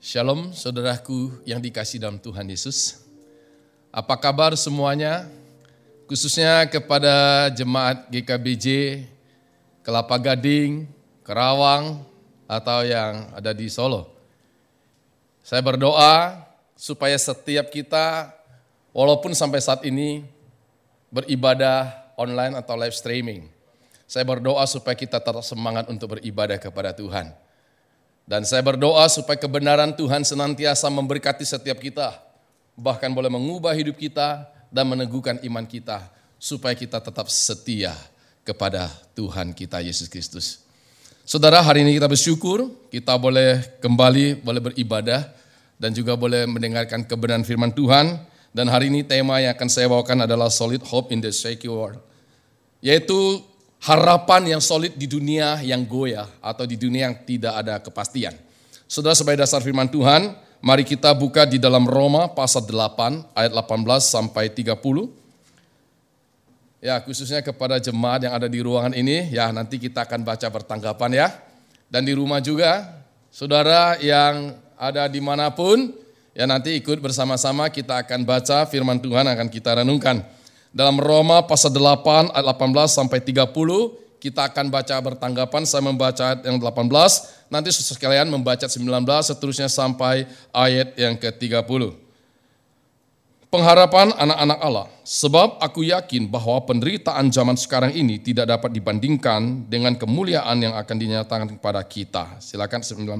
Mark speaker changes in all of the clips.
Speaker 1: Shalom saudaraku yang dikasih dalam Tuhan Yesus. Apa kabar semuanya? Khususnya kepada jemaat GKBJ, Kelapa Gading, Kerawang, atau yang ada di Solo. Saya berdoa supaya setiap kita, walaupun sampai saat ini beribadah online atau live streaming, saya berdoa supaya kita tetap semangat untuk beribadah kepada Tuhan. Dan saya berdoa supaya kebenaran Tuhan senantiasa memberkati setiap kita, bahkan boleh mengubah hidup kita dan meneguhkan iman kita, supaya kita tetap setia kepada Tuhan kita Yesus Kristus. Saudara, hari ini kita bersyukur, kita boleh kembali, boleh beribadah, dan juga boleh mendengarkan kebenaran firman Tuhan. Dan hari ini tema yang akan saya bawakan adalah Solid Hope in the Shaky World. Yaitu harapan yang solid di dunia yang goyah atau di dunia yang tidak ada kepastian. Saudara sebagai dasar firman Tuhan, mari kita buka di dalam Roma pasal 8 ayat 18 sampai 30. Ya, khususnya kepada jemaat yang ada di ruangan ini, ya nanti kita akan baca bertanggapan ya. Dan di rumah juga, saudara yang ada di mana pun, ya nanti ikut bersama-sama kita akan baca firman Tuhan akan kita renungkan. Dalam Roma pasal 8 ayat 18 sampai 30 kita akan baca bertanggapan. Saya membaca ayat yang 18, nanti saudara sekalian membaca 19 seterusnya sampai ayat yang ke-30. Pengharapan anak-anak Allah. Sebab aku yakin bahwa penderitaan zaman sekarang ini tidak dapat dibandingkan dengan kemuliaan yang akan dinyatakan kepada kita. Silakan 19.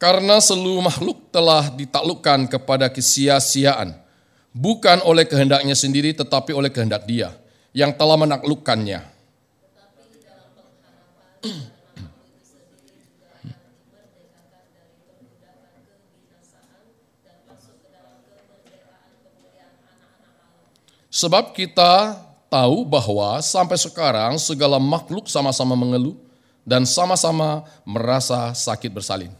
Speaker 1: Karena seluruh makhluk telah ditaklukkan kepada kesia-siaan, bukan oleh kehendaknya sendiri tetapi oleh kehendak dia yang telah menaklukkannya. Sebab kita tahu bahwa sampai sekarang segala makhluk sama-sama mengeluh dan sama-sama merasa sakit bersalin.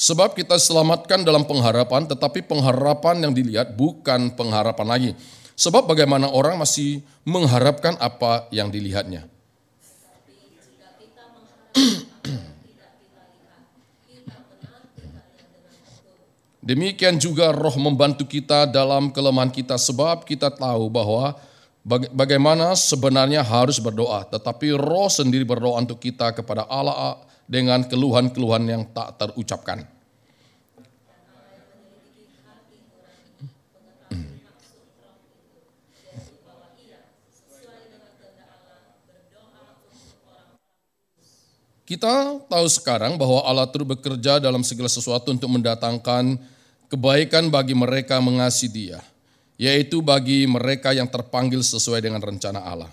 Speaker 1: Sebab kita selamatkan dalam pengharapan, tetapi pengharapan yang dilihat bukan pengharapan lagi. Sebab bagaimana orang masih mengharapkan apa yang dilihatnya. Demikian juga roh membantu kita dalam kelemahan kita sebab kita tahu bahwa bagaimana sebenarnya harus berdoa. Tetapi roh sendiri berdoa untuk kita kepada Allah dengan keluhan-keluhan yang tak terucapkan. Kita tahu sekarang bahwa Allah terus bekerja dalam segala sesuatu untuk mendatangkan kebaikan bagi mereka mengasihi Dia, yaitu bagi mereka yang terpanggil sesuai dengan rencana Allah.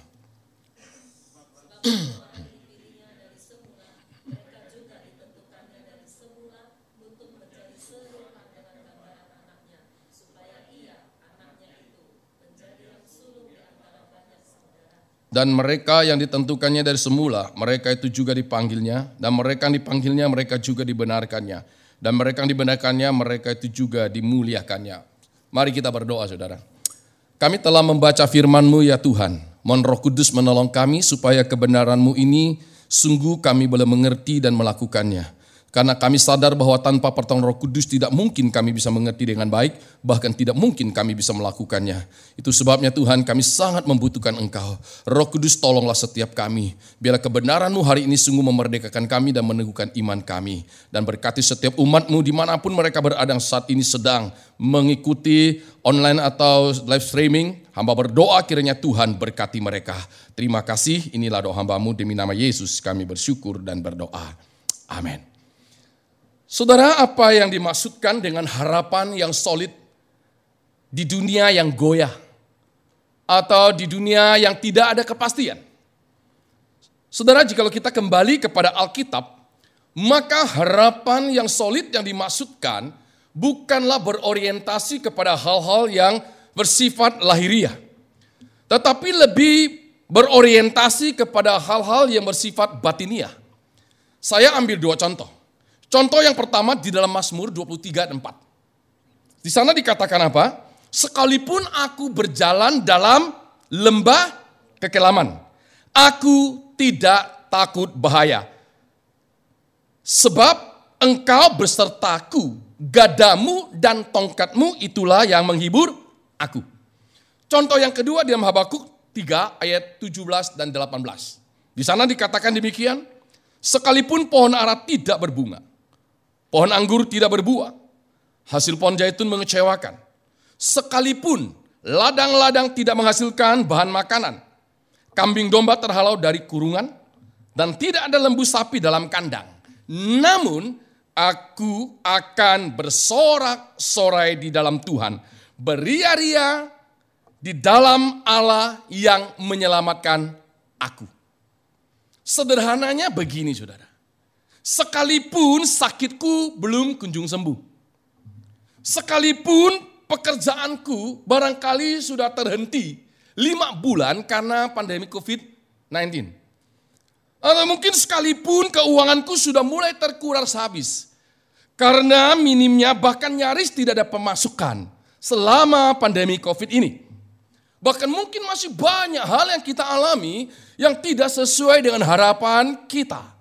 Speaker 1: Dan mereka yang ditentukannya dari semula, mereka itu juga dipanggilnya. Dan mereka yang dipanggilnya, mereka juga dibenarkannya. Dan mereka yang dibenarkannya, mereka itu juga dimuliakannya. Mari kita berdoa saudara. Kami telah membaca firman-Mu ya Tuhan. Mohon roh kudus menolong kami supaya kebenaran-Mu ini sungguh kami boleh mengerti dan melakukannya. Karena kami sadar bahwa tanpa pertolongan roh kudus tidak mungkin kami bisa mengerti dengan baik, bahkan tidak mungkin kami bisa melakukannya. Itu sebabnya Tuhan kami sangat membutuhkan Engkau. Roh kudus tolonglah setiap kami. Biarlah kebenaran-Mu hari ini sungguh memerdekakan kami dan meneguhkan iman kami. Dan berkati setiap umat-Mu di mana pun mereka berada saat ini sedang mengikuti online atau live streaming. Hamba berdoa kiranya Tuhan berkati mereka. Terima kasih, inilah doa hambamu demi nama Yesus kami bersyukur dan berdoa. Amin. Saudara, apa yang dimaksudkan dengan harapan yang solid di dunia yang goyah atau di dunia yang tidak ada kepastian? Saudara, jika kita kembali kepada Alkitab, maka harapan yang solid yang dimaksudkan bukanlah berorientasi kepada hal-hal yang bersifat lahiriah, tetapi lebih berorientasi kepada hal-hal yang bersifat batiniah. Saya ambil dua contoh. Contoh yang pertama di dalam Mazmur 23 dan 4. Di sana dikatakan apa? Sekalipun aku berjalan dalam lembah kekelaman, aku tidak takut bahaya. Sebab engkau besertaku, gadamu dan tongkatmu itulah yang menghibur aku. Contoh yang kedua di dalam Habakuk 3 ayat 17 dan 18. Di sana dikatakan demikian, sekalipun pohon ara tidak berbunga, Pohon anggur tidak berbuah. Hasil pohon zaitun mengecewakan. Sekalipun ladang-ladang tidak menghasilkan bahan makanan. Kambing domba terhalau dari kurungan. Dan tidak ada lembu sapi dalam kandang. Namun aku akan bersorak-sorai di dalam Tuhan. Beria-ria di dalam Allah yang menyelamatkan aku. Sederhananya begini saudara sekalipun sakitku belum kunjung sembuh. Sekalipun pekerjaanku barangkali sudah terhenti lima bulan karena pandemi COVID-19. Atau mungkin sekalipun keuanganku sudah mulai terkuras habis. Karena minimnya bahkan nyaris tidak ada pemasukan selama pandemi COVID ini. Bahkan mungkin masih banyak hal yang kita alami yang tidak sesuai dengan harapan kita.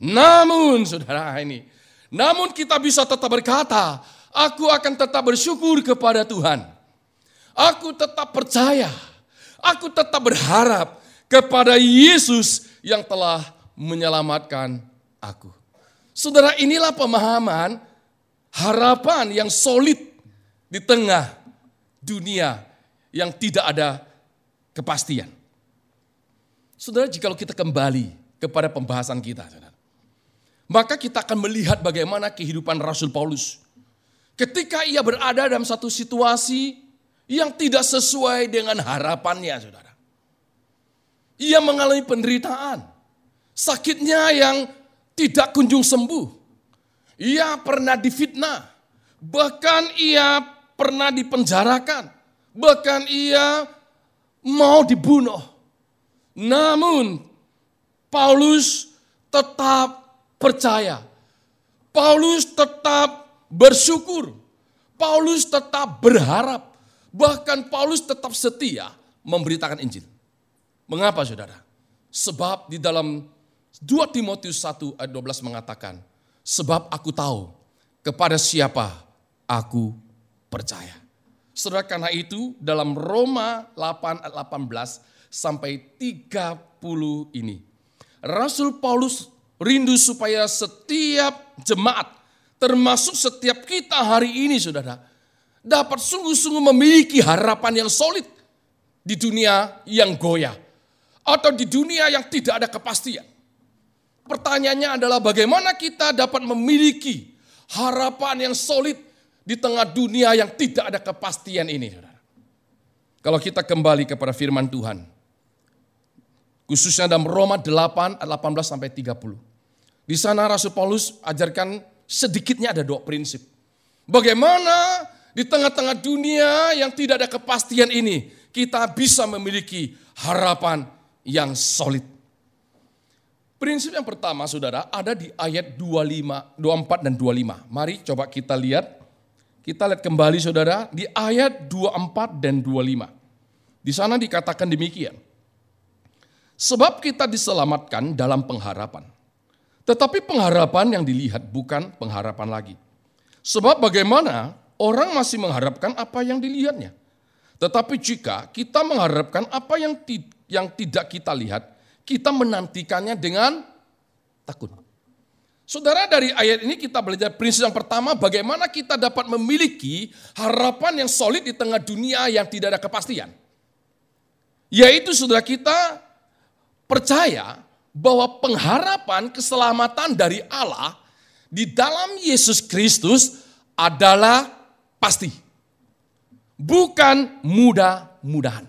Speaker 1: Namun saudara ini, namun kita bisa tetap berkata, aku akan tetap bersyukur kepada Tuhan. Aku tetap percaya, aku tetap berharap kepada Yesus yang telah menyelamatkan aku. Saudara inilah pemahaman harapan yang solid di tengah dunia yang tidak ada kepastian. Saudara, jika kita kembali kepada pembahasan kita, saudara. Maka kita akan melihat bagaimana kehidupan Rasul Paulus. Ketika ia berada dalam satu situasi yang tidak sesuai dengan harapannya, saudara. Ia mengalami penderitaan. Sakitnya yang tidak kunjung sembuh. Ia pernah difitnah. Bahkan ia pernah dipenjarakan. Bahkan ia mau dibunuh. Namun Paulus tetap percaya. Paulus tetap bersyukur. Paulus tetap berharap. Bahkan Paulus tetap setia memberitakan Injil. Mengapa saudara? Sebab di dalam 2 Timotius 1 ayat 12 mengatakan, Sebab aku tahu kepada siapa aku percaya. Saudara karena itu dalam Roma 8 ayat 18 sampai 30 ini. Rasul Paulus rindu supaya setiap jemaat, termasuk setiap kita hari ini saudara, dapat sungguh-sungguh memiliki harapan yang solid di dunia yang goyah. Atau di dunia yang tidak ada kepastian. Pertanyaannya adalah bagaimana kita dapat memiliki harapan yang solid di tengah dunia yang tidak ada kepastian ini. Kalau kita kembali kepada firman Tuhan, Khususnya dalam Roma 8 18 sampai 30. Di sana Rasul Paulus ajarkan sedikitnya ada dua prinsip. Bagaimana di tengah-tengah dunia yang tidak ada kepastian ini kita bisa memiliki harapan yang solid. Prinsip yang pertama saudara ada di ayat 25, 24 dan 25. Mari coba kita lihat. Kita lihat kembali saudara di ayat 24 dan 25. Di sana dikatakan demikian. Sebab kita diselamatkan dalam pengharapan. Tetapi pengharapan yang dilihat bukan pengharapan lagi. Sebab bagaimana orang masih mengharapkan apa yang dilihatnya. Tetapi jika kita mengharapkan apa yang, yang tidak kita lihat, kita menantikannya dengan takut. Saudara dari ayat ini kita belajar prinsip yang pertama bagaimana kita dapat memiliki harapan yang solid di tengah dunia yang tidak ada kepastian. Yaitu saudara kita percaya bahwa pengharapan keselamatan dari Allah di dalam Yesus Kristus adalah pasti. Bukan mudah-mudahan.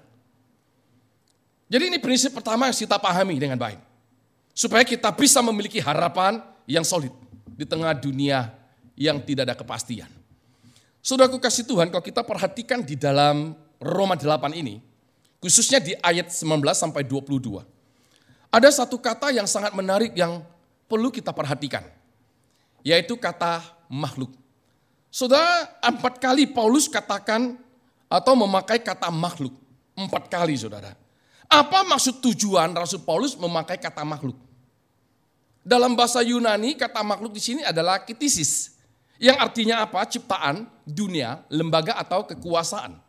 Speaker 1: Jadi ini prinsip pertama yang kita pahami dengan baik. Supaya kita bisa memiliki harapan yang solid di tengah dunia yang tidak ada kepastian. Saudaraku kasih Tuhan, kalau kita perhatikan di dalam Roma 8 ini, khususnya di ayat 19 sampai 22. Ada satu kata yang sangat menarik yang perlu kita perhatikan, yaitu kata makhluk. Saudara, empat kali Paulus katakan atau memakai kata makhluk. Empat kali, saudara. Apa maksud tujuan Rasul Paulus memakai kata makhluk? Dalam bahasa Yunani, kata makhluk di sini adalah kitisis. Yang artinya apa? Ciptaan, dunia, lembaga atau kekuasaan.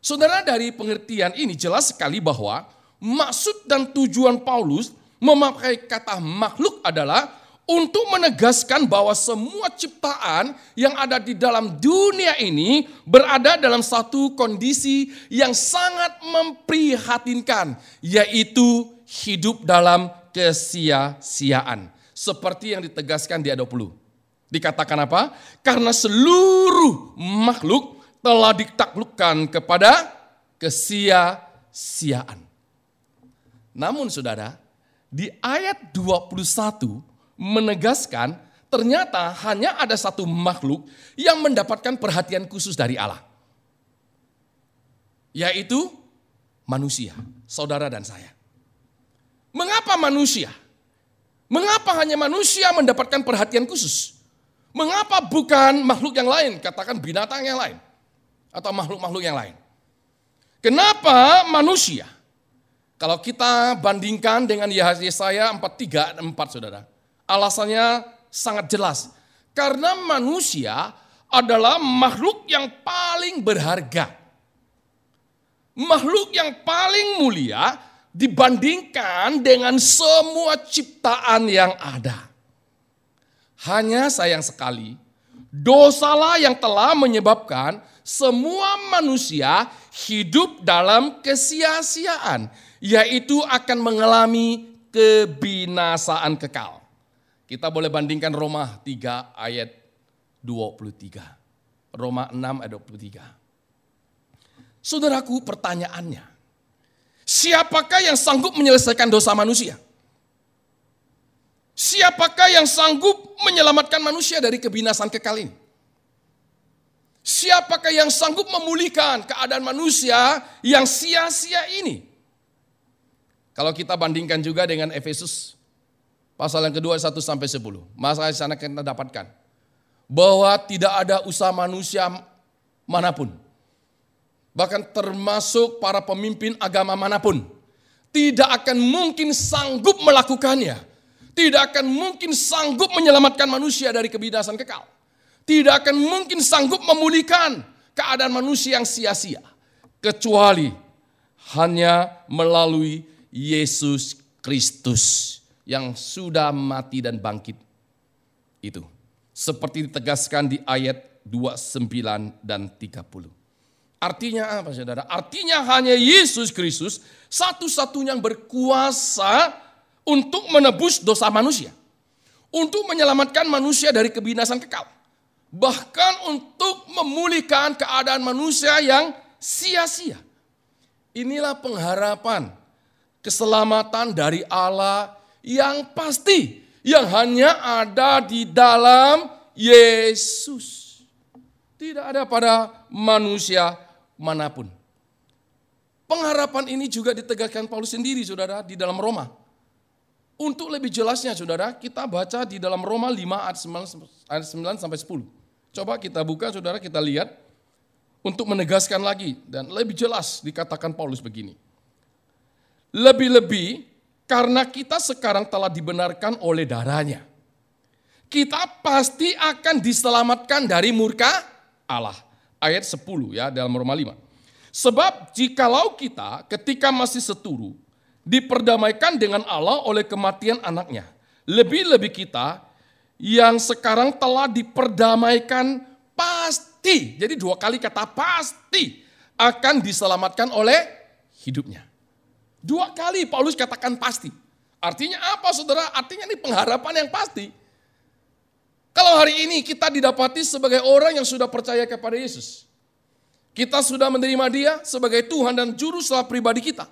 Speaker 1: Saudara dari pengertian ini jelas sekali bahwa maksud dan tujuan Paulus memakai kata makhluk adalah untuk menegaskan bahwa semua ciptaan yang ada di dalam dunia ini berada dalam satu kondisi yang sangat memprihatinkan, yaitu hidup dalam kesia-siaan. Seperti yang ditegaskan di ayat 20. Dikatakan apa? Karena seluruh makhluk telah ditaklukkan kepada kesia-siaan. Namun saudara, di ayat 21 menegaskan ternyata hanya ada satu makhluk yang mendapatkan perhatian khusus dari Allah. Yaitu manusia, saudara dan saya. Mengapa manusia? Mengapa hanya manusia mendapatkan perhatian khusus? Mengapa bukan makhluk yang lain, katakan binatang yang lain atau makhluk-makhluk yang lain? Kenapa manusia? Kalau kita bandingkan dengan Yesaya 43 4 Saudara. Alasannya sangat jelas. Karena manusia adalah makhluk yang paling berharga. Makhluk yang paling mulia dibandingkan dengan semua ciptaan yang ada. Hanya sayang sekali, dosalah yang telah menyebabkan semua manusia hidup dalam kesia-siaan yaitu akan mengalami kebinasaan kekal. Kita boleh bandingkan Roma 3 ayat 23. Roma 6 ayat 23. Saudaraku pertanyaannya, siapakah yang sanggup menyelesaikan dosa manusia? Siapakah yang sanggup menyelamatkan manusia dari kebinasaan kekal ini? Siapakah yang sanggup memulihkan keadaan manusia yang sia-sia ini? Kalau kita bandingkan juga dengan Efesus pasal yang kedua 1 sampai 10. Masa sana kita dapatkan bahwa tidak ada usaha manusia mana pun. Bahkan termasuk para pemimpin agama mana pun. Tidak akan mungkin sanggup melakukannya. Tidak akan mungkin sanggup menyelamatkan manusia dari kebinasan kekal. Tidak akan mungkin sanggup memulihkan keadaan manusia yang sia-sia. Kecuali hanya melalui Yesus Kristus yang sudah mati dan bangkit. Itu. Seperti ditegaskan di ayat 29 dan 30. Artinya apa saudara? Artinya hanya Yesus Kristus satu-satunya yang berkuasa untuk menebus dosa manusia. Untuk menyelamatkan manusia dari kebinasan kekal. Bahkan untuk memulihkan keadaan manusia yang sia-sia. Inilah pengharapan keselamatan dari Allah yang pasti yang hanya ada di dalam Yesus. Tidak ada pada manusia mana pun. Pengharapan ini juga ditegakkan Paulus sendiri saudara di dalam Roma. Untuk lebih jelasnya saudara kita baca di dalam Roma 5 ayat 9, ayat 9 sampai 10. Coba kita buka saudara kita lihat untuk menegaskan lagi dan lebih jelas dikatakan Paulus begini. Lebih-lebih karena kita sekarang telah dibenarkan oleh darahnya. Kita pasti akan diselamatkan dari murka Allah. Ayat 10 ya dalam Roma 5. Sebab jikalau kita ketika masih seturu diperdamaikan dengan Allah oleh kematian anaknya. Lebih-lebih kita yang sekarang telah diperdamaikan pasti. Jadi dua kali kata pasti akan diselamatkan oleh hidupnya. Dua kali Paulus katakan pasti. Artinya apa saudara? Artinya ini pengharapan yang pasti. Kalau hari ini kita didapati sebagai orang yang sudah percaya kepada Yesus. Kita sudah menerima dia sebagai Tuhan dan Juru Selamat pribadi kita.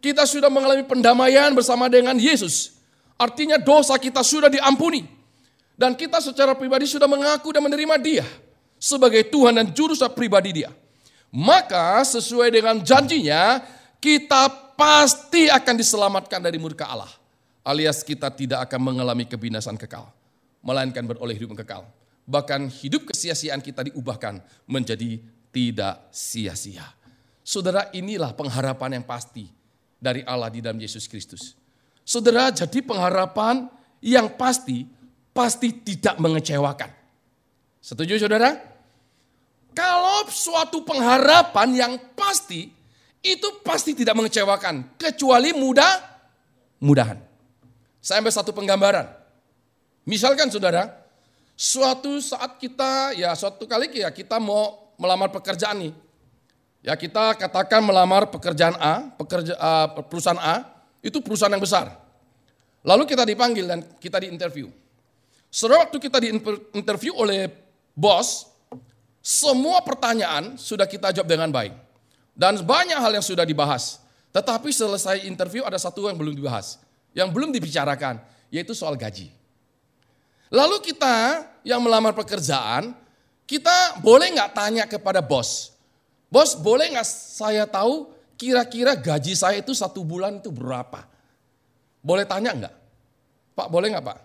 Speaker 1: Kita sudah mengalami pendamaian bersama dengan Yesus. Artinya dosa kita sudah diampuni. Dan kita secara pribadi sudah mengaku dan menerima dia sebagai Tuhan dan Juru Selamat pribadi dia. Maka sesuai dengan janjinya, kita pasti akan diselamatkan dari murka Allah. alias kita tidak akan mengalami kebinasan kekal, melainkan beroleh hidup yang kekal. Bahkan hidup kesia-siaan kita diubahkan menjadi tidak sia-sia. Saudara, inilah pengharapan yang pasti dari Allah di dalam Yesus Kristus. Saudara, jadi pengharapan yang pasti, pasti tidak mengecewakan. Setuju saudara? Kalau suatu pengharapan yang pasti, itu pasti tidak mengecewakan. Kecuali mudah, mudahan. Saya ambil satu penggambaran. Misalkan saudara, suatu saat kita, ya suatu kali ya kita mau melamar pekerjaan nih. Ya kita katakan melamar pekerjaan A, pekerja, uh, perusahaan A, itu perusahaan yang besar. Lalu kita dipanggil dan kita diinterview. Setelah waktu kita diinterview oleh bos, semua pertanyaan sudah kita jawab dengan baik. Dan banyak hal yang sudah dibahas. Tetapi selesai interview ada satu yang belum dibahas. Yang belum dibicarakan, yaitu soal gaji. Lalu kita yang melamar pekerjaan, kita boleh nggak tanya kepada bos, bos boleh nggak saya tahu kira-kira gaji saya itu satu bulan itu berapa? Boleh tanya nggak? Pak boleh nggak pak?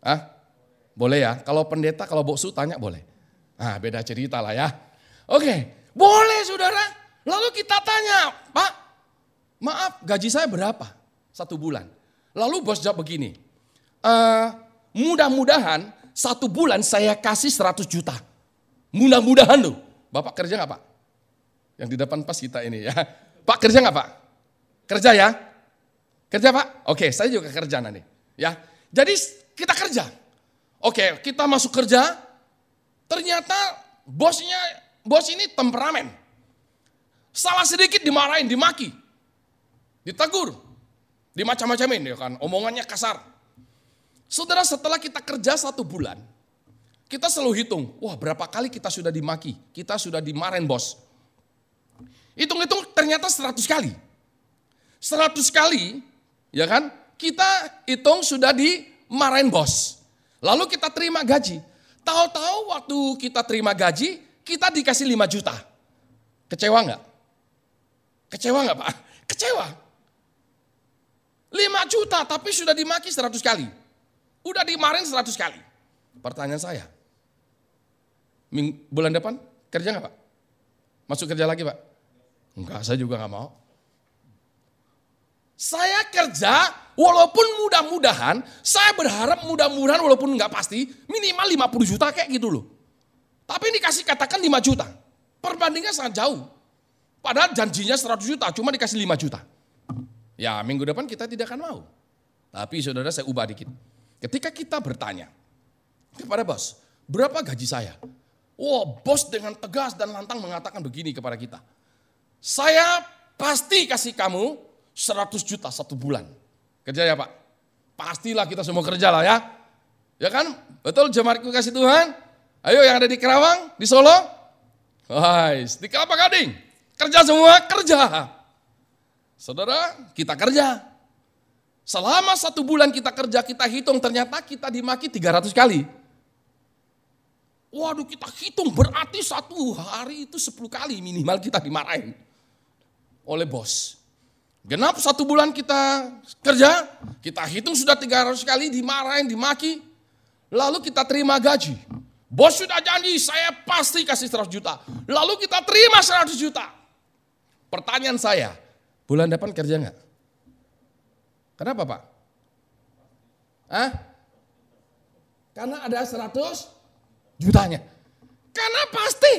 Speaker 1: Ah, boleh ya. Kalau pendeta, kalau boksu tanya boleh. Ah beda cerita lah ya. Oke, boleh saudara. Lalu kita tanya, Pak, maaf gaji saya berapa satu bulan? Lalu bos jawab begini, e, mudah-mudahan satu bulan saya kasih 100 juta. Mudah-mudahan loh. Bapak kerja nggak Pak? Yang di depan pas kita ini ya. Pak kerja nggak Pak? Kerja ya? Kerja Pak? Oke, saya juga kerja nanti. Ya, jadi kita kerja. Oke, kita masuk kerja. Ternyata bosnya, bos ini temperamen. Salah sedikit dimarahin, dimaki, ditegur, dimacam-macamin ya kan, omongannya kasar. Saudara setelah kita kerja satu bulan, kita selalu hitung, wah berapa kali kita sudah dimaki, kita sudah dimarahin bos. Hitung-hitung ternyata 100 kali. 100 kali, ya kan? Kita hitung sudah dimarahin bos. Lalu kita terima gaji. Tahu-tahu waktu kita terima gaji, kita dikasih 5 juta. Kecewa nggak? Kecewa nggak Pak? Kecewa. 5 juta tapi sudah dimaki 100 kali. Udah dimarahin 100 kali. Pertanyaan saya, bulan depan kerja nggak Pak? Masuk kerja lagi Pak? Enggak, saya juga nggak mau. Saya kerja walaupun mudah-mudahan, saya berharap mudah-mudahan walaupun nggak pasti, minimal 50 juta kayak gitu loh. Tapi ini dikasih katakan 5 juta. Perbandingan sangat jauh. Padahal janjinya 100 juta, cuma dikasih 5 juta. Ya minggu depan kita tidak akan mau. Tapi saudara saya ubah dikit. Ketika kita bertanya kepada bos, berapa gaji saya? Wow, bos dengan tegas dan lantang mengatakan begini kepada kita. Saya pasti kasih kamu 100 juta satu bulan. Kerja ya Pak? Pastilah kita semua kerja lah ya. Ya kan? Betul jemaatku kasih Tuhan? Ayo yang ada di Kerawang, di Solo. Hai, di Kelapa Gading. Kerja semua, kerja. Saudara, kita kerja. Selama satu bulan kita kerja, kita hitung ternyata kita dimaki 300 kali. Waduh kita hitung berarti satu hari itu 10 kali minimal kita dimarahin oleh bos. Genap satu bulan kita kerja, kita hitung sudah 300 kali dimarahin, dimaki. Lalu kita terima gaji. Bos sudah janji saya pasti kasih 100 juta. Lalu kita terima 100 juta. Pertanyaan saya, bulan depan kerja nggak? Kenapa Pak? Hah? Karena ada 100 jutanya. Karena pasti.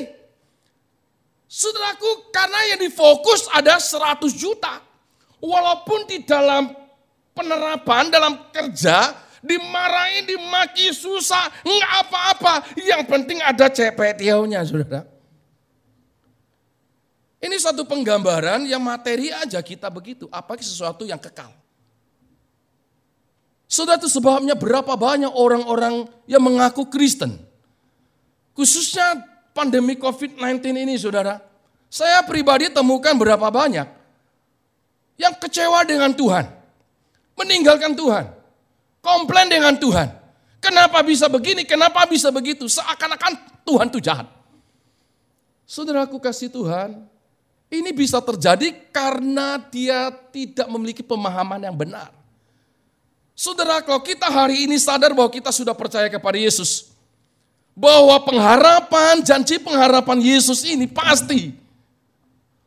Speaker 1: Saudaraku, karena yang difokus ada 100 juta. Walaupun di dalam penerapan, dalam kerja, dimarahin, dimaki, susah, nggak apa-apa. Yang penting ada CPTO-nya, saudara. Ini satu penggambaran yang materi aja kita begitu, apalagi sesuatu yang kekal. Saudara itu sebabnya berapa banyak orang-orang yang mengaku Kristen Khususnya pandemi COVID-19 ini saudara. Saya pribadi temukan berapa banyak yang kecewa dengan Tuhan. Meninggalkan Tuhan. Komplain dengan Tuhan. Kenapa bisa begini, kenapa bisa begitu. Seakan-akan Tuhan itu jahat. Saudaraku kasih Tuhan, ini bisa terjadi karena dia tidak memiliki pemahaman yang benar. Saudara, kalau kita hari ini sadar bahwa kita sudah percaya kepada Yesus, bahwa pengharapan, janji pengharapan Yesus ini pasti,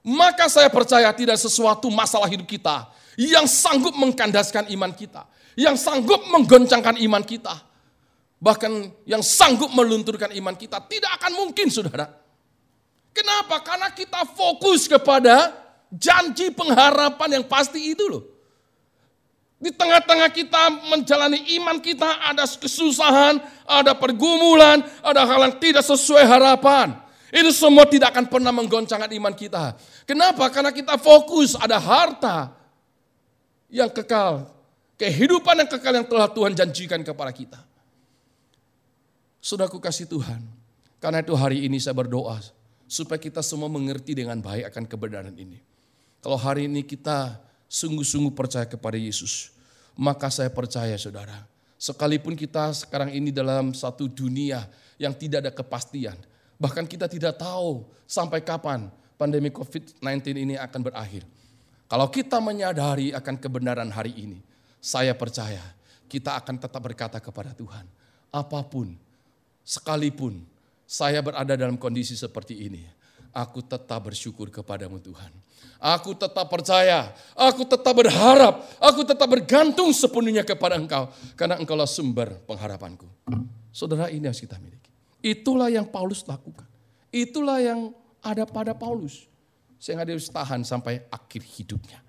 Speaker 1: maka saya percaya tidak sesuatu masalah hidup kita yang sanggup mengkandaskan iman kita, yang sanggup menggoncangkan iman kita, bahkan yang sanggup melunturkan iman kita, tidak akan mungkin, saudara. Kenapa? Karena kita fokus kepada janji pengharapan yang pasti itu loh. Di tengah-tengah kita menjalani iman kita ada kesusahan, ada pergumulan, ada hal yang tidak sesuai harapan. Itu semua tidak akan pernah menggoncangkan iman kita. Kenapa? Karena kita fokus ada harta yang kekal. Kehidupan yang kekal yang telah Tuhan janjikan kepada kita. Saudaraku kasih Tuhan. Karena itu hari ini saya berdoa supaya kita semua mengerti dengan baik akan kebenaran ini. Kalau hari ini kita sungguh-sungguh percaya kepada Yesus, maka saya percaya saudara, sekalipun kita sekarang ini dalam satu dunia yang tidak ada kepastian, bahkan kita tidak tahu sampai kapan pandemi COVID-19 ini akan berakhir. Kalau kita menyadari akan kebenaran hari ini, saya percaya kita akan tetap berkata kepada Tuhan, apa pun, sekalipun saya berada dalam kondisi seperti ini, aku tetap bersyukur kepadamu Tuhan. Aku tetap percaya, aku tetap berharap, aku tetap bergantung sepenuhnya kepada Engkau. Karena Engkaulah sumber pengharapanku. Saudara ini harus kita miliki. Itulah yang Paulus lakukan. Itulah yang ada pada Paulus. Sehingga dia harus tahan sampai akhir hidupnya.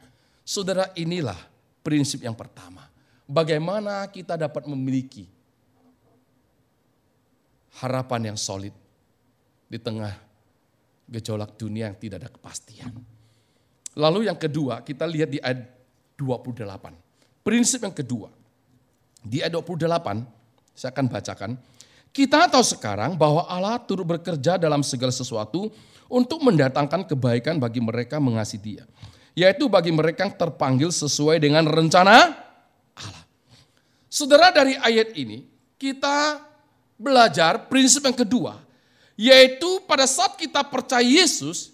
Speaker 1: Saudara inilah prinsip yang pertama. Bagaimana kita dapat memiliki harapan yang solid di tengah gejolak dunia yang tidak ada kepastian. Lalu yang kedua, kita lihat di ayat 28. Prinsip yang kedua. Di ayat 28, saya akan bacakan. Kita tahu sekarang bahwa Allah turut bekerja dalam segala sesuatu untuk mendatangkan kebaikan bagi mereka mengasihi dia. Yaitu bagi mereka yang terpanggil sesuai dengan rencana Allah. Saudara dari ayat ini, kita belajar prinsip yang kedua yaitu pada saat kita percaya Yesus,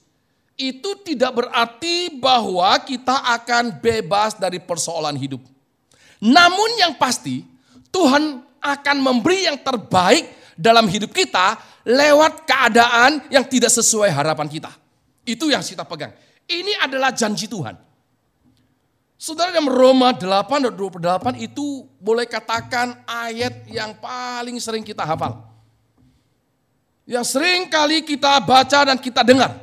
Speaker 1: itu tidak berarti bahwa kita akan bebas dari persoalan hidup. Namun yang pasti, Tuhan akan memberi yang terbaik dalam hidup kita lewat keadaan yang tidak sesuai harapan kita. Itu yang kita pegang. Ini adalah janji Tuhan. Saudara dalam Roma 8 dan 28 itu boleh katakan ayat yang paling sering kita hafal yang sering kali kita baca dan kita dengar.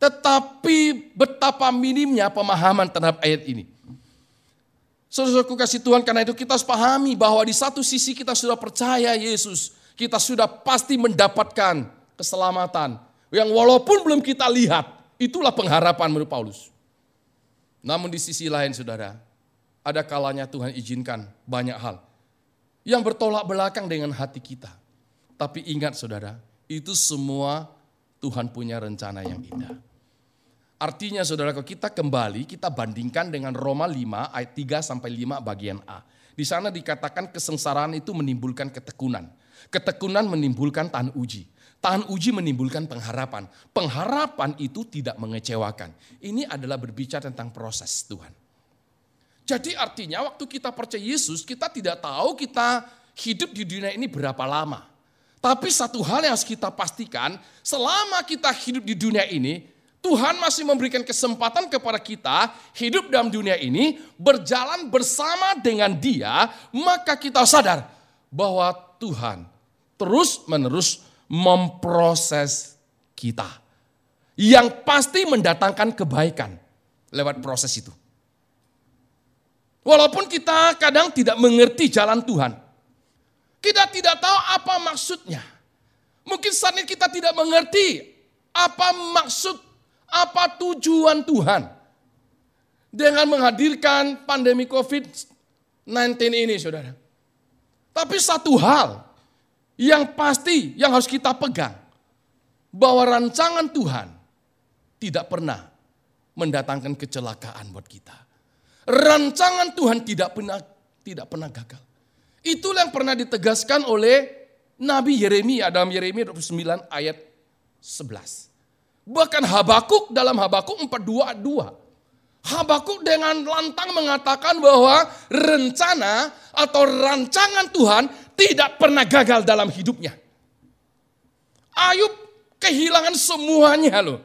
Speaker 1: Tetapi betapa minimnya pemahaman terhadap ayat ini. Saudaraku kasih Tuhan karena itu kita harus pahami bahwa di satu sisi kita sudah percaya Yesus. Kita sudah pasti mendapatkan keselamatan. Yang walaupun belum kita lihat, itulah pengharapan menurut Paulus. Namun di sisi lain saudara, ada kalanya Tuhan izinkan banyak hal. Yang bertolak belakang dengan hati kita. Tapi ingat saudara, itu semua Tuhan punya rencana yang indah. Artinya saudara kalau kita kembali, kita bandingkan dengan Roma 5 ayat 3 sampai 5 bagian A. Di sana dikatakan kesengsaraan itu menimbulkan ketekunan. Ketekunan menimbulkan tahan uji. Tahan uji menimbulkan pengharapan. Pengharapan itu tidak mengecewakan. Ini adalah berbicara tentang proses Tuhan. Jadi artinya waktu kita percaya Yesus, kita tidak tahu kita hidup di dunia ini berapa lama. Tapi satu hal yang harus kita pastikan, selama kita hidup di dunia ini, Tuhan masih memberikan kesempatan kepada kita hidup dalam dunia ini, berjalan bersama dengan Dia, maka kita sadar bahwa Tuhan terus-menerus memproses kita. Yang pasti mendatangkan kebaikan lewat proses itu. Walaupun kita kadang tidak mengerti jalan Tuhan, kita tidak tahu apa maksudnya. Mungkin saat ini kita tidak mengerti apa maksud, apa tujuan Tuhan. Dengan menghadirkan pandemi COVID-19 ini saudara. Tapi satu hal yang pasti yang harus kita pegang. Bahwa rancangan Tuhan tidak pernah mendatangkan kecelakaan buat kita. Rancangan Tuhan tidak pernah tidak pernah gagal. Itulah yang pernah ditegaskan oleh Nabi Yeremia dalam Yeremia 29 ayat 11. Bahkan Habakuk dalam Habakuk 42 ayat 2. Habakuk dengan lantang mengatakan bahwa rencana atau rancangan Tuhan tidak pernah gagal dalam hidupnya. Ayub kehilangan semuanya loh.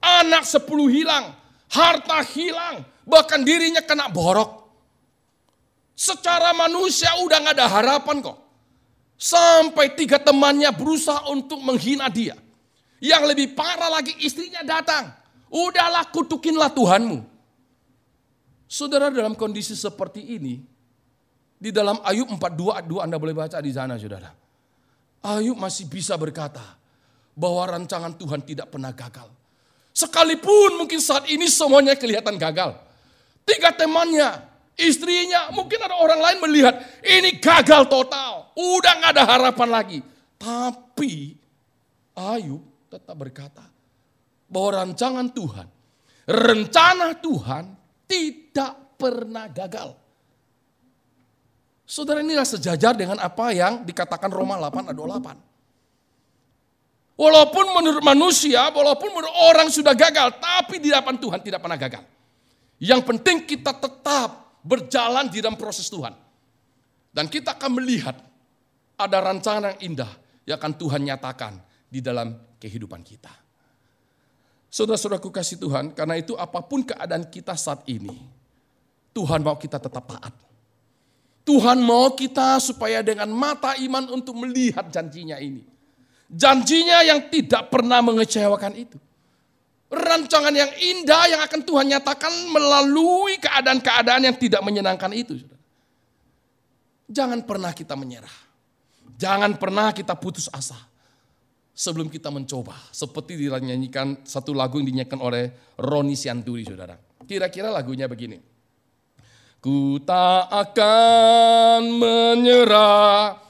Speaker 1: Anak sepuluh hilang, harta hilang, bahkan dirinya kena borok. Secara manusia udah gak ada harapan kok. Sampai tiga temannya berusaha untuk menghina dia. Yang lebih parah lagi istrinya datang Udahlah kutukinlah Tuhanmu. Saudara dalam kondisi seperti ini, di dalam Ayub 42 Anda boleh baca di sana saudara. Ayub masih bisa berkata bahwa rancangan Tuhan tidak pernah gagal. Sekalipun mungkin saat ini semuanya kelihatan gagal. Tiga temannya, istrinya, mungkin ada orang lain melihat ini gagal total. Udah gak ada harapan lagi. Tapi Ayub tetap berkata, bahwa rancangan Tuhan, rencana Tuhan tidak pernah gagal. Saudara inilah sejajar dengan apa yang dikatakan Roma 8 ayat 28. Walaupun menurut manusia, walaupun menurut orang sudah gagal, tapi di hadapan Tuhan tidak pernah gagal. Yang penting kita tetap berjalan di dalam proses Tuhan. Dan kita akan melihat ada rancangan yang indah yang akan Tuhan nyatakan di dalam kehidupan kita. Saudara-saudaraku kasih Tuhan, karena itu apa pun keadaan kita saat ini, Tuhan mau kita tetap taat. Tuhan mau kita supaya dengan mata iman untuk melihat janjinya ini. Janjinya yang tidak pernah mengecewakan itu. Rancangan yang indah yang akan Tuhan nyatakan melalui keadaan-keadaan yang tidak menyenangkan itu. Jangan pernah kita menyerah. Jangan pernah kita putus asa sebelum kita mencoba. Seperti dinyanyikan satu lagu yang dinyanyikan oleh Roni Sianturi, saudara. Kira-kira lagunya begini. Ku tak akan menyerah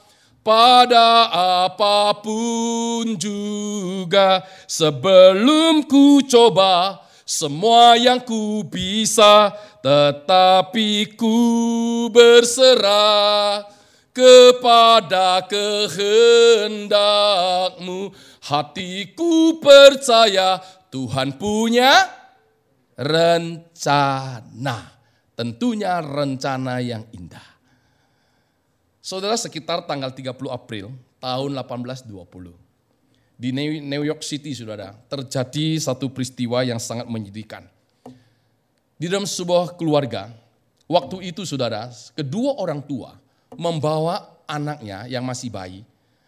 Speaker 1: pada apa pun juga sebelum ku coba semua yang ku bisa tetapi ku berserah kepada kehendakmu. Hatiku percaya Tuhan punya rencana. Tentunya rencana yang indah. Saudara sekitar tanggal 30 April tahun 1820. Di New York City saudara terjadi satu peristiwa yang sangat menyedihkan. Di dalam sebuah keluarga, waktu itu saudara, kedua orang tua membawa anaknya yang masih bayi,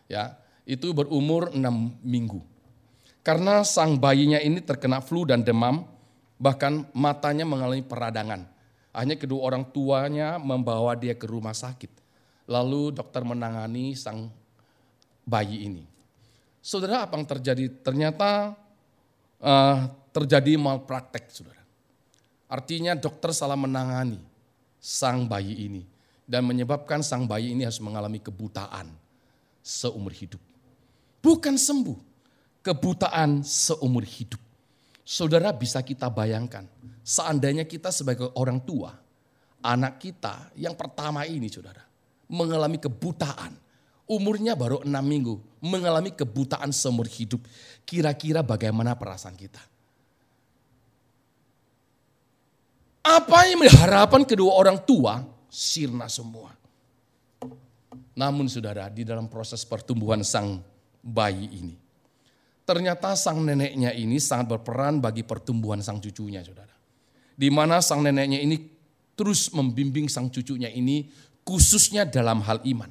Speaker 1: ya itu berumur enam minggu. Karena sang bayinya ini terkena flu dan demam, bahkan matanya mengalami peradangan. Hanya kedua orang tuanya membawa dia ke rumah sakit. Lalu dokter menangani sang bayi ini. Saudara, apa yang terjadi? Ternyata uh, terjadi malpraktek, saudara. Artinya dokter salah menangani sang bayi ini dan menyebabkan sang bayi ini harus mengalami kebutaan seumur hidup. Bukan sembuh, kebutaan seumur hidup. Saudara bisa kita bayangkan, seandainya kita sebagai orang tua, anak kita yang pertama ini saudara, mengalami kebutaan, umurnya baru enam minggu, mengalami kebutaan seumur hidup. Kira-kira bagaimana perasaan kita? Apa yang mengharapkan kedua orang tua sirna semua. Namun saudara, di dalam proses pertumbuhan sang bayi ini, ternyata sang neneknya ini sangat berperan bagi pertumbuhan sang cucunya saudara. Di mana sang neneknya ini terus membimbing sang cucunya ini khususnya dalam hal iman.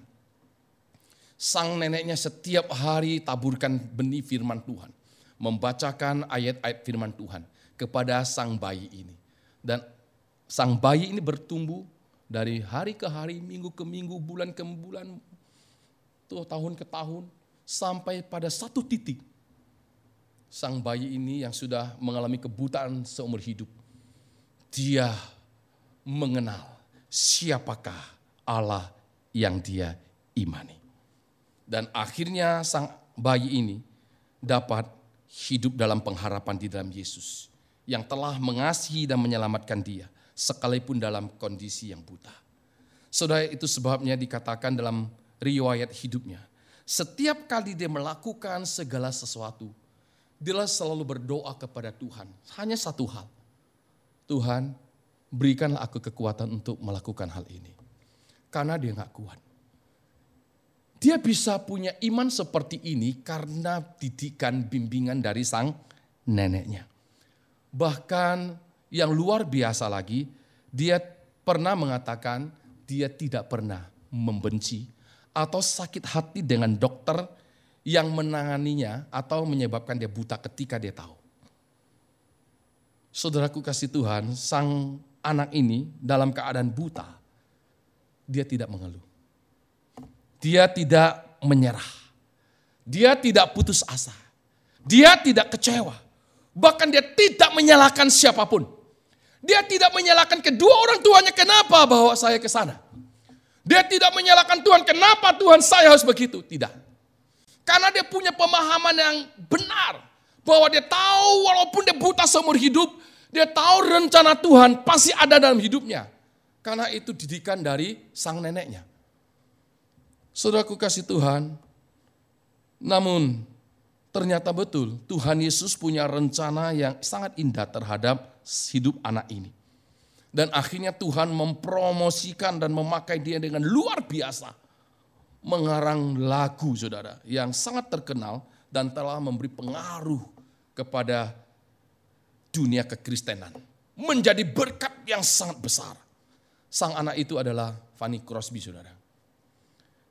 Speaker 1: Sang neneknya setiap hari taburkan benih firman Tuhan. Membacakan ayat-ayat firman Tuhan kepada sang bayi ini. Dan sang bayi ini bertumbuh dari hari ke hari, minggu ke minggu, bulan ke bulan, tuh tahun ke tahun, sampai pada satu titik. Sang bayi ini yang sudah mengalami kebutaan seumur hidup, dia mengenal siapakah Allah yang dia imani. Dan akhirnya sang bayi ini dapat hidup dalam pengharapan di dalam Yesus yang telah mengasihi dan menyelamatkan dia sekalipun dalam kondisi yang buta. Saudara itu sebabnya dikatakan dalam riwayat hidupnya. Setiap kali dia melakukan segala sesuatu, dia selalu berdoa kepada Tuhan. Hanya satu hal. Tuhan berikanlah aku kekuatan untuk melakukan hal ini. Karena dia nggak kuat. Dia bisa punya iman seperti ini karena didikan bimbingan dari sang neneknya. Bahkan yang luar biasa lagi, dia pernah mengatakan dia tidak pernah membenci atau sakit hati dengan dokter yang menanganinya atau menyebabkan dia buta ketika dia tahu. Saudaraku kasih Tuhan, sang anak ini dalam keadaan buta, dia tidak mengeluh. Dia tidak menyerah. Dia tidak putus asa. Dia tidak kecewa. Bahkan dia tidak menyalahkan siapa pun. Dia tidak menyalahkan kedua orang tuanya kenapa bawa saya ke sana. Dia tidak menyalahkan Tuhan kenapa Tuhan saya harus begitu. Tidak. Karena dia punya pemahaman yang benar. Bahwa dia tahu walaupun dia buta seumur hidup. Dia tahu rencana Tuhan pasti ada dalam hidupnya. Karena itu didikan dari sang neneknya. Saudaraku kasih Tuhan, namun ternyata betul Tuhan Yesus punya rencana yang sangat indah terhadap hidup anak ini. Dan akhirnya Tuhan mempromosikan dan memakai dia dengan luar biasa. Mengarang lagu saudara yang sangat terkenal dan telah memberi pengaruh kepada dunia kekristenan. Menjadi berkat yang sangat besar. Sang anak itu adalah Fanny Crosby saudara.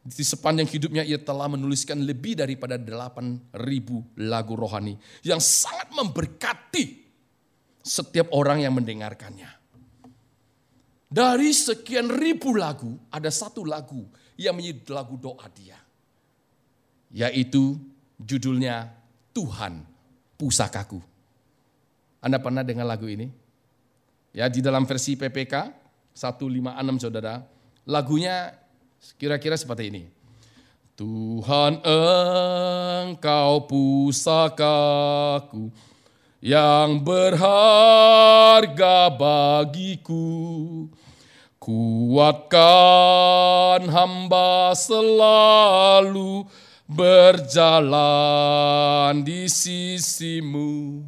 Speaker 1: Di sepanjang hidupnya ia telah menuliskan lebih daripada 8.000 lagu rohani yang sangat memberkati setiap orang yang mendengarkannya. Dari sekian ribu lagu, ada satu lagu yang menjadi lagu doa dia. Yaitu judulnya Tuhan Pusakaku. Anda pernah dengar lagu ini? Ya di dalam versi PPK 156 saudara. Lagunya Kira-kira seperti ini. Tuhan engkau pusakaku yang berharga bagiku. Kuatkan hamba selalu berjalan di sisimu.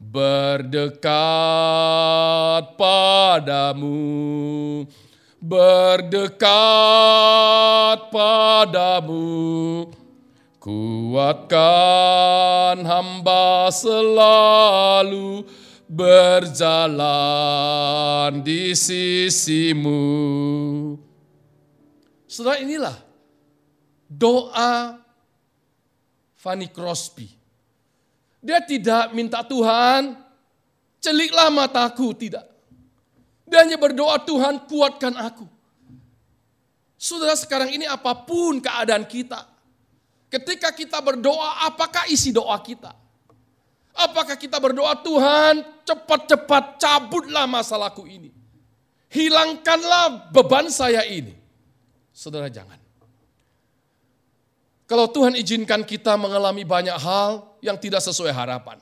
Speaker 1: Berdekat padamu berdekat padamu. Kuatkan hamba selalu berjalan di sisimu. Setelah inilah doa Fanny Crosby. Dia tidak minta Tuhan, celiklah mataku, tidak. Dia hanya berdoa, Tuhan kuatkan aku. Saudara sekarang ini apa pun keadaan kita. Ketika kita berdoa, apakah isi doa kita? Apakah kita berdoa, Tuhan cepat-cepat cabutlah masalahku ini. Hilangkanlah beban saya ini. Saudara jangan. Kalau Tuhan izinkan kita mengalami banyak hal yang tidak sesuai harapan.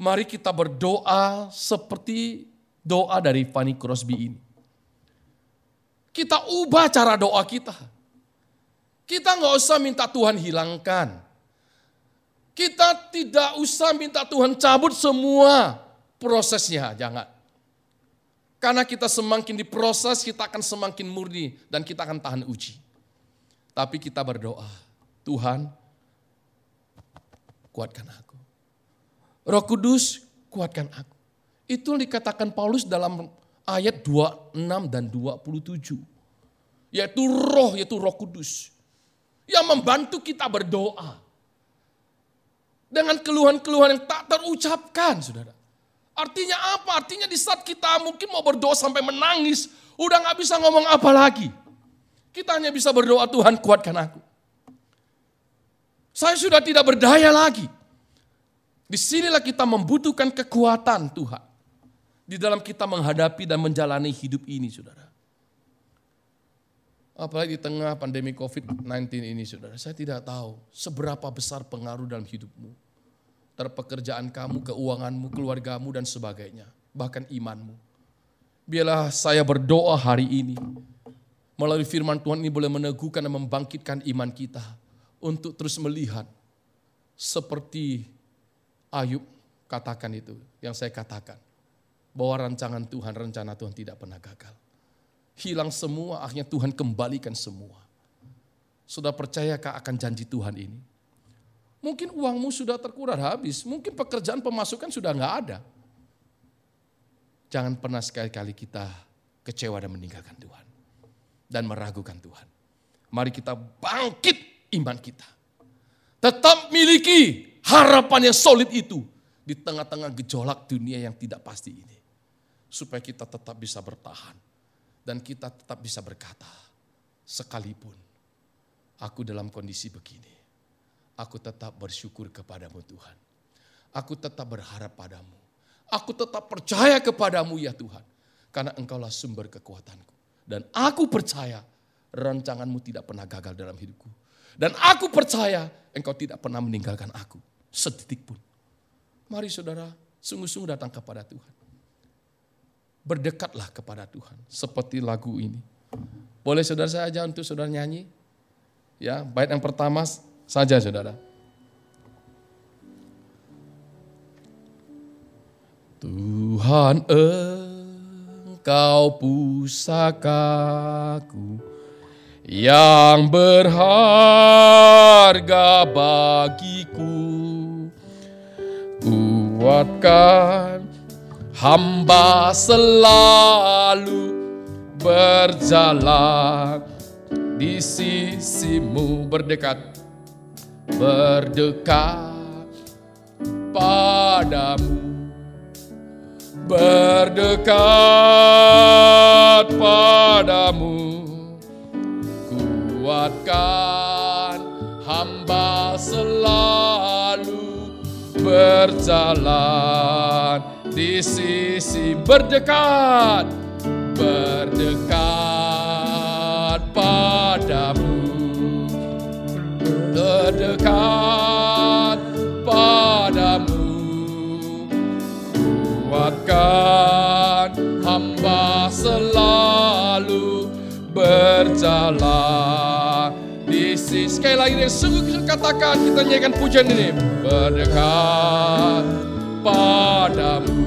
Speaker 1: Mari kita berdoa seperti doa dari Fanny Crosby ini. Kita ubah cara doa kita. Kita nggak usah minta Tuhan hilangkan. Kita tidak usah minta Tuhan cabut semua prosesnya, jangan. Karena kita semakin diproses, kita akan semakin murni dan kita akan tahan uji. Tapi kita berdoa, Tuhan kuatkan aku. Roh Kudus kuatkan aku. Itu dikatakan Paulus dalam ayat 26 dan 27. Yaitu roh, yaitu roh kudus. Yang membantu kita berdoa. Dengan keluhan-keluhan yang tak terucapkan, saudara. Artinya apa? Artinya di saat kita mungkin mau berdoa sampai menangis, udah gak bisa ngomong apa lagi. Kita hanya bisa berdoa, Tuhan kuatkan aku. Saya sudah tidak berdaya lagi. Di sinilah kita membutuhkan kekuatan Tuhan di dalam kita menghadapi dan menjalani hidup ini, saudara. Apalagi di tengah pandemi COVID-19 ini, saudara. Saya tidak tahu seberapa besar pengaruh dalam hidupmu. Terpekerjaan kamu, keuanganmu, keluargamu, dan sebagainya. Bahkan imanmu. Biarlah saya berdoa hari ini. Melalui firman Tuhan ini boleh meneguhkan dan membangkitkan iman kita. Untuk terus melihat seperti Ayub katakan itu, yang saya katakan bahwa rancangan Tuhan, rencana Tuhan tidak pernah gagal. Hilang semua, akhirnya Tuhan kembalikan semua. Sudah percayakah akan janji Tuhan ini? Mungkin uangmu sudah terkurar habis, mungkin pekerjaan pemasukan sudah nggak ada. Jangan pernah sekali-kali kita kecewa dan meninggalkan Tuhan. Dan meragukan Tuhan. Mari kita bangkit iman kita. Tetap miliki harapan yang solid itu di tengah-tengah gejolak dunia yang tidak pasti ini. Supaya kita tetap bisa bertahan. Dan kita tetap bisa berkata, sekalipun aku dalam kondisi begini, aku tetap bersyukur kepadamu Tuhan. Aku tetap berharap padamu. Aku tetap percaya kepadamu ya Tuhan. Karena engkaulah sumber kekuatanku. Dan aku percaya rancanganmu tidak pernah gagal dalam hidupku. Dan aku percaya engkau tidak pernah meninggalkan aku. Sedetik pun. Mari saudara, sungguh-sungguh datang kepada Tuhan. Berdekatlah kepada Tuhan. Seperti lagu ini. Boleh saudara saya aja untuk saudara nyanyi? Ya, bait yang pertama saja saudara. Tuhan engkau pusakaku yang berharga bagiku. Kuatkan hamba selalu berjalan di sisimu. Berdekat, berdekat padamu. Berdekat padamu. Kuatkan hamba selalu berjalan di sisi berdekat berdekat padamu. Berdekat padamu. Kuatkan hamba selalu berjalan. Di sisi sekali lagi yang sungguh katakan kita nyanyikan pujian ini. Berdekat padamu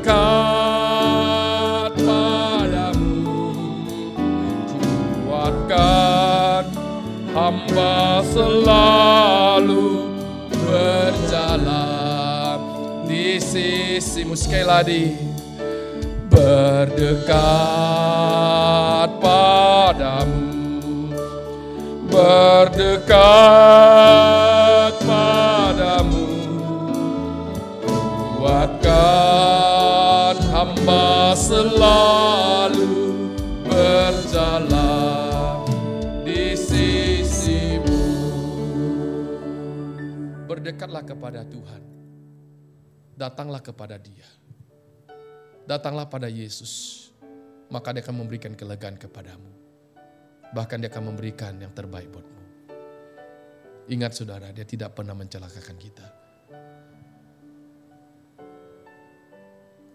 Speaker 1: berdekat padamu. Kuatkan hamba selalu berjalan di sisimu. Sekali lagi. Berdekat padamu. Berdekat selalu berjalan di sisimu berdekatlah kepada Tuhan datanglah kepada dia datanglah pada Yesus, maka dia akan memberikan kelegaan kepadamu. Bahkan dia akan memberikan yang terbaik buatmu. Ingat saudara, dia tidak pernah mencelakakan kita.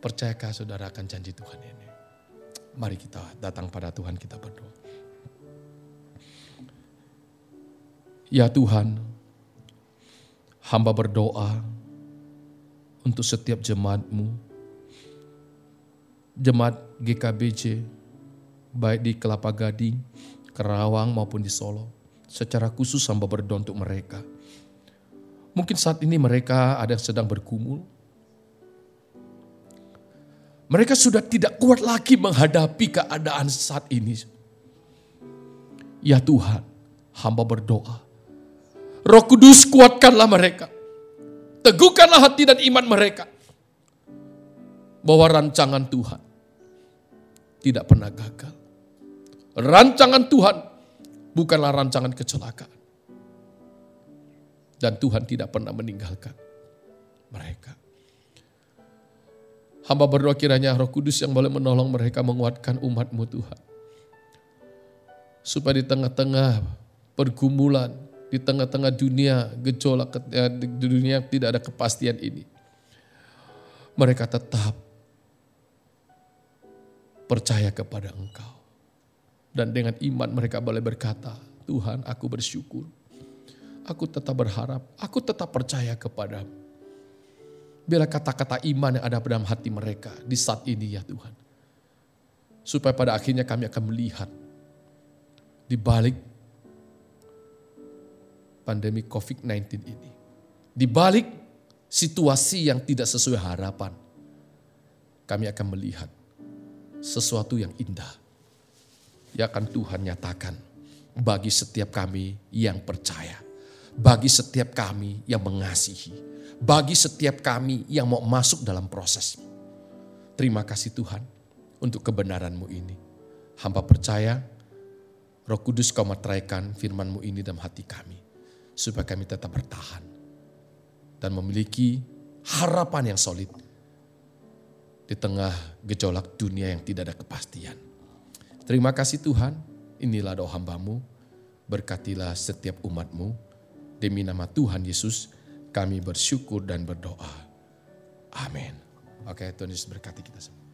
Speaker 1: Percayakah saudara akan janji Tuhan ini? Mari kita datang pada Tuhan kita berdoa. Ya Tuhan, hamba berdoa untuk setiap jemaatmu jemaat GKBC, baik di Kelapa Gading, Kerawang maupun di Solo. Secara khusus hamba berdoa untuk mereka. Mungkin saat ini mereka ada yang sedang berkumul. Mereka sudah tidak kuat lagi menghadapi keadaan saat ini. Ya Tuhan, hamba berdoa. Roh Kudus kuatkanlah mereka. Teguhkanlah hati dan iman mereka. Bahwa rancangan Tuhan tidak pernah gagal. Rancangan Tuhan bukanlah rancangan kecelakaan. Dan Tuhan tidak pernah meninggalkan mereka. Hamba berdoa kiranya roh kudus yang boleh menolong mereka menguatkan umatmu Tuhan. Supaya di tengah-tengah pergumulan, di tengah-tengah dunia gejolak, eh, di dunia tidak ada kepastian ini. Mereka tetap percaya kepada Engkau. Dan dengan iman mereka boleh berkata, Tuhan aku bersyukur. Aku tetap berharap, aku tetap percaya kepadamu. Biarlah kata-kata iman yang ada dalam hati mereka di saat ini ya Tuhan. Supaya pada akhirnya kami akan melihat di balik pandemi COVID-19 ini. Di balik situasi yang tidak sesuai harapan, kami akan melihat sesuatu yang indah. Ya akan Tuhan nyatakan bagi setiap kami yang percaya. Bagi setiap kami yang mengasihi. Bagi setiap kami yang mau masuk dalam proses. Terima kasih Tuhan untuk kebenaranmu ini. Hamba percaya roh kudus kau materaikan firmanmu ini dalam hati kami. Supaya kami tetap bertahan. Dan memiliki harapan yang solid di tengah gejolak dunia yang tidak ada kepastian. Terima kasih Tuhan, inilah doa hambamu, berkatilah setiap umatmu, demi nama Tuhan Yesus kami bersyukur dan berdoa. Amin. Oke Tuhan Yesus berkati kita semua.